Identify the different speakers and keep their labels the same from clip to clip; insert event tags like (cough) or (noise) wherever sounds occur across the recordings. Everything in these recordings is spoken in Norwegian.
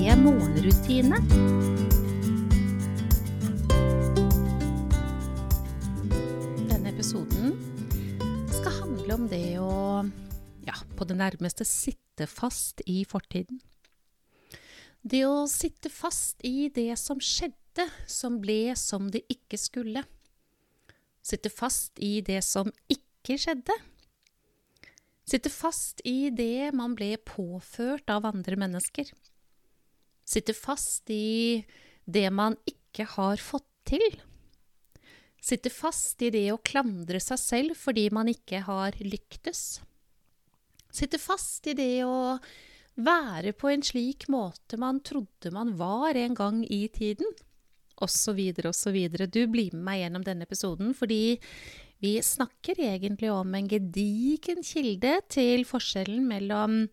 Speaker 1: morgenrutine. Denne episoden skal handle om det å, ja, på det nærmeste sitte fast i fortiden. Det å sitte fast i det som skjedde, som ble som det ikke skulle. Sitte fast i det som ikke skjedde. Sitte fast i det man ble påført av andre mennesker. Sitte fast i det man ikke har fått til. Sitte fast i det å klandre seg selv fordi man ikke har lyktes. Sitte fast i det å være på en slik måte man trodde man var en gang i tiden, osv., osv. Du blir med meg gjennom denne episoden fordi vi snakker egentlig om en gedigen kilde til forskjellen mellom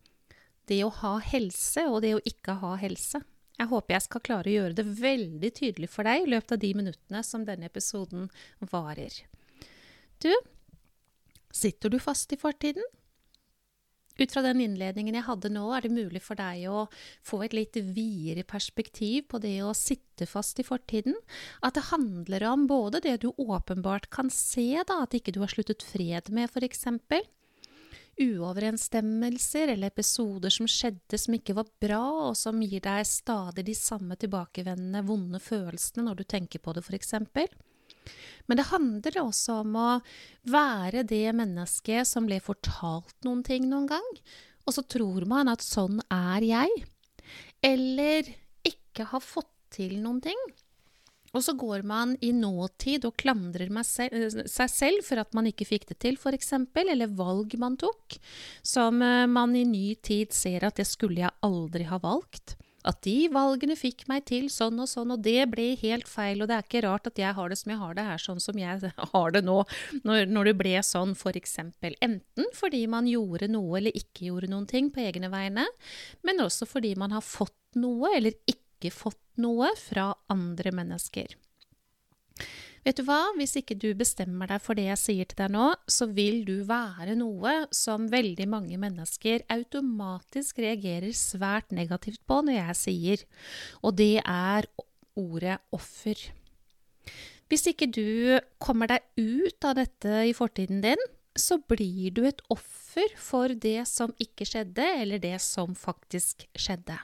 Speaker 1: det å ha helse og det å ikke ha helse. Jeg håper jeg skal klare å gjøre det veldig tydelig for deg i løpet av de minuttene som denne episoden varer. Du, sitter du fast i fortiden? Ut fra den innledningen jeg hadde nå, er det mulig for deg å få et litt videre perspektiv på det å sitte fast i fortiden. At det handler om både det du åpenbart kan se, da, at ikke du har sluttet fred med, f.eks. Uoverensstemmelser eller episoder som skjedde som ikke var bra, og som gir deg stadig de samme tilbakevendende vonde følelsene når du tenker på det, f.eks. Men det handler også om å være det mennesket som ble fortalt noen ting noen gang, og så tror man at sånn er jeg. Eller ikke har fått til noen ting. Og så går man i nåtid og klandrer seg selv for at man ikke fikk det til, f.eks., eller valg man tok, som man i ny tid ser at det skulle jeg aldri ha valgt. At de valgene fikk meg til sånn og sånn, og det ble helt feil. Og det er ikke rart at jeg har det som jeg har det her, sånn som jeg (laughs) har det nå, når, når det ble sånn, f.eks. Enten fordi man gjorde noe eller ikke gjorde noen ting på egne vegne, men også fordi man har fått noe eller ikke fått noe fra andre mennesker. Vet du hva, hvis ikke du bestemmer deg for det jeg sier til deg nå, så vil du være noe som veldig mange mennesker automatisk reagerer svært negativt på når jeg sier, og det er ordet offer. Hvis ikke du kommer deg ut av dette i fortiden din, så blir du et offer for det som ikke skjedde, eller det som faktisk skjedde.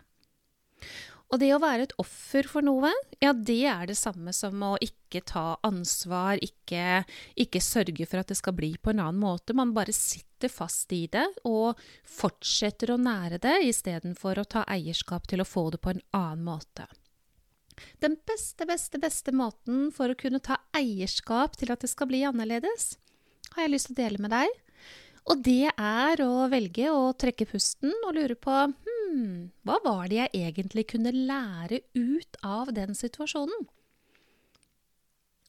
Speaker 1: Og det å være et offer for noe, ja, det er det samme som å ikke ta ansvar, ikke, ikke, sørge for at det skal bli på en annen måte. Man bare sitter fast i det og fortsetter å nære det istedenfor å ta eierskap til å få det på en annen måte. Den beste, beste, beste måten for å kunne ta eierskap til at det skal bli annerledes, har jeg lyst til å dele med deg. Og det er å velge å trekke pusten og lure på hm, hva var det jeg egentlig kunne lære ut av den situasjonen?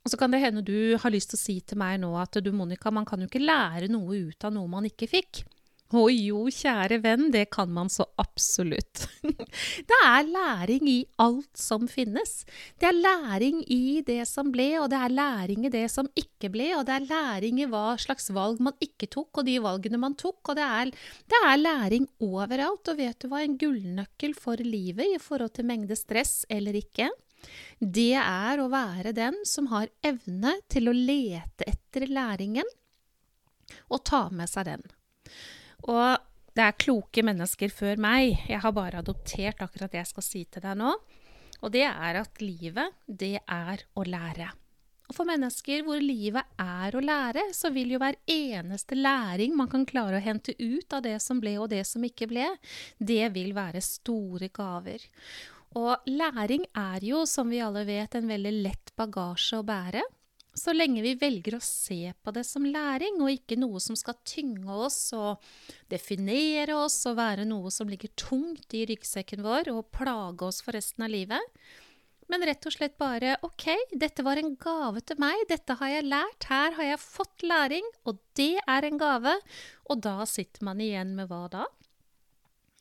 Speaker 1: Og så kan det hende du har lyst til å si til meg nå at du, Monica, man kan jo ikke lære noe ut av noe man ikke fikk. Å jo, kjære venn, det kan man så absolutt. (laughs) det er læring i alt som finnes. Det er læring i det som ble, og det er læring i det som ikke ble, og det er læring i hva slags valg man ikke tok, og de valgene man tok, og det er, det er læring overalt. Og vet du hva en gullnøkkel for livet i forhold til mengde stress eller ikke? Det er å være den som har evne til å lete etter læringen og ta med seg den. Og det er kloke mennesker før meg. Jeg har bare adoptert akkurat det jeg skal si til deg nå. Og det er at livet, det er å lære. Og for mennesker hvor livet er å lære, så vil jo hver eneste læring man kan klare å hente ut av det som ble og det som ikke ble, det vil være store gaver. Og læring er jo, som vi alle vet, en veldig lett bagasje å bære. Så lenge vi velger å se på det som læring, og ikke noe som skal tynge oss og definere oss og være noe som ligger tungt i ryggsekken vår og plage oss for resten av livet, men rett og slett bare OK, dette var en gave til meg, dette har jeg lært, her har jeg fått læring, og det er en gave. Og da sitter man igjen med hva da?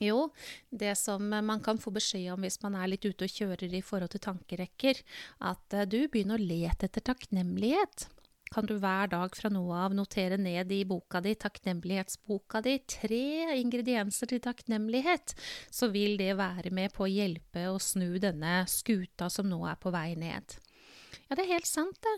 Speaker 1: Jo, det som man kan få beskjed om hvis man er litt ute og kjører i forhold til tankerekker, at eh, du begynner å lete etter takknemlighet. Kan du hver dag fra nå av notere ned i boka di, takknemlighetsboka di, tre ingredienser til takknemlighet, så vil det være med på å hjelpe å snu denne skuta som nå er på vei ned. Ja, det er helt sant, det.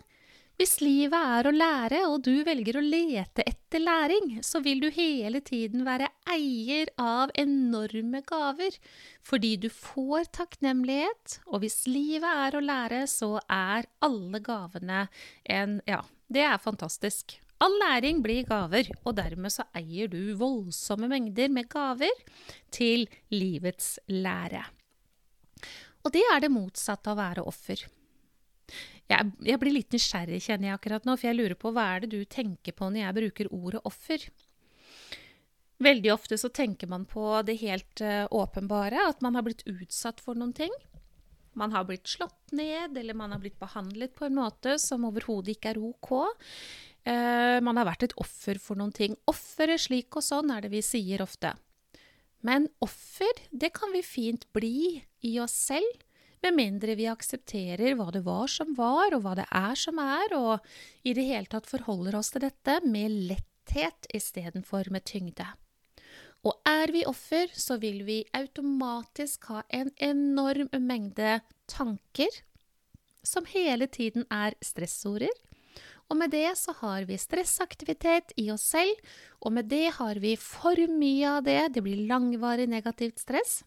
Speaker 1: Hvis livet er å lære, og du velger å lete etter læring, så vil du hele tiden være eier av enorme gaver, fordi du får takknemlighet, og hvis livet er å lære, så er alle gavene en Ja, det er fantastisk. All læring blir gaver, og dermed så eier du voldsomme mengder med gaver til livets lære. Og det er det motsatte av å være offer. Jeg, jeg, blir litt nysgjerrig, kjenner jeg akkurat nå, for jeg lurer på hva er det du tenker på når jeg bruker ordet offer? Veldig ofte så tenker man på det helt uh, åpenbare, at man har blitt utsatt for noen ting. Man har blitt slått ned, eller man har blitt behandlet på en måte som overhodet ikke er ok. Uh, man har vært et offer for noen ting. Offeret slik og sånn er det vi sier ofte. Men offer, det kan vi fint bli i oss selv med mindre vi aksepterer hva det var som var, og hva det er som er, og i det hele tatt forholder oss til dette med letthet istedenfor med tyngde. Og er vi offer, så vil vi automatisk ha en enorm mengde tanker som hele tiden er stressorder. Og med det så har vi stressaktivitet i oss selv, og med det har vi for mye av det. Det blir langvarig negativt stress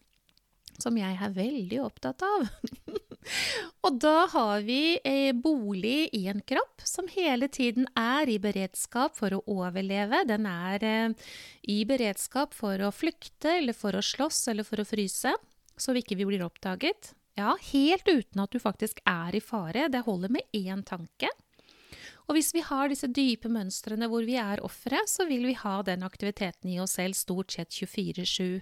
Speaker 1: som jeg er veldig opptatt av. (laughs) og da har vi eh, bolig i en kropp som hele tiden er i beredskap for å overleve. Den er eh, i beredskap for å flykte eller for å slåss eller for å fryse, så vi ikke blir oppdaget. Ja, helt uten at du faktisk er i fare. Det holder med én tanke. Og hvis vi har disse dype mønstrene hvor vi er ofre, så vil vi ha den aktiviteten i oss selv stort sett 24-7.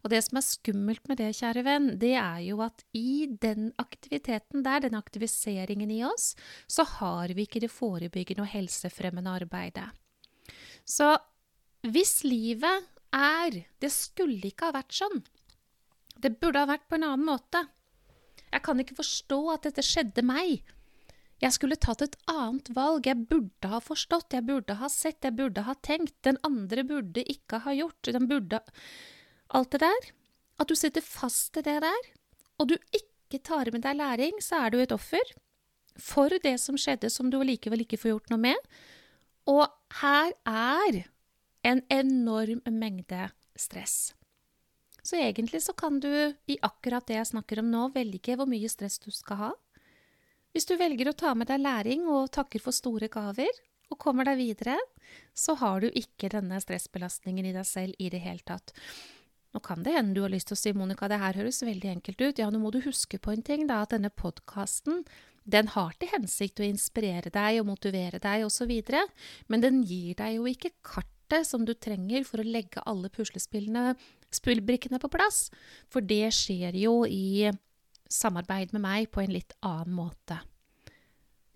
Speaker 1: Og det som er skummelt med det, kjære venn, det er jo at i den aktiviteten der, den aktiviseringen i oss, så har vi ikke det forebyggende og helsefremmende arbeidet. Så hvis livet er Det skulle ikke ha vært sånn. Det burde ha vært på en annen måte. Jeg kan ikke forstå at dette skjedde meg. Jeg skulle tatt et annet valg, jeg burde ha forstått, jeg burde ha sett, jeg burde ha tenkt, den andre burde ikke ha gjort, den burde Alt det der. At du sitter fast i det der, og du ikke tar med deg læring, så er du et offer for det som skjedde som du likevel ikke får gjort noe med. Og her er en enorm mengde stress. Så egentlig så kan du i akkurat det jeg snakker om nå, velge hvor mye stress du skal ha. Hvis du velger å ta med deg læring og takker for store gaver, og kommer deg videre, så har du ikke denne stressbelastningen i deg selv i det hele tatt. Nå kan det hende du har lyst til å si, Monica, det her høres veldig enkelt ut. Ja, nå må du huske på en ting, da, at denne podkasten, den har til hensikt å inspirere deg og motivere deg osv., men den gir deg jo ikke kartet som du trenger for å legge alle puslespillene, spillbrikkene på plass, for det skjer jo i samarbeid med meg på en litt annen måte.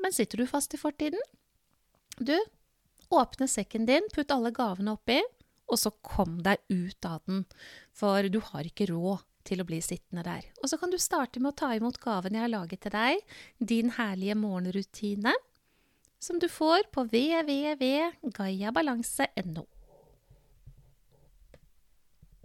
Speaker 1: Men sitter du fast i fortiden? Du, åpne sekken din, putt alle gavene oppi, og så kom deg ut av den, for du har ikke råd til å bli sittende der. Og så kan du starte med å ta imot gaven jeg har laget til deg, din herlige morgenrutine, som du får på www.gaiabalanse.no.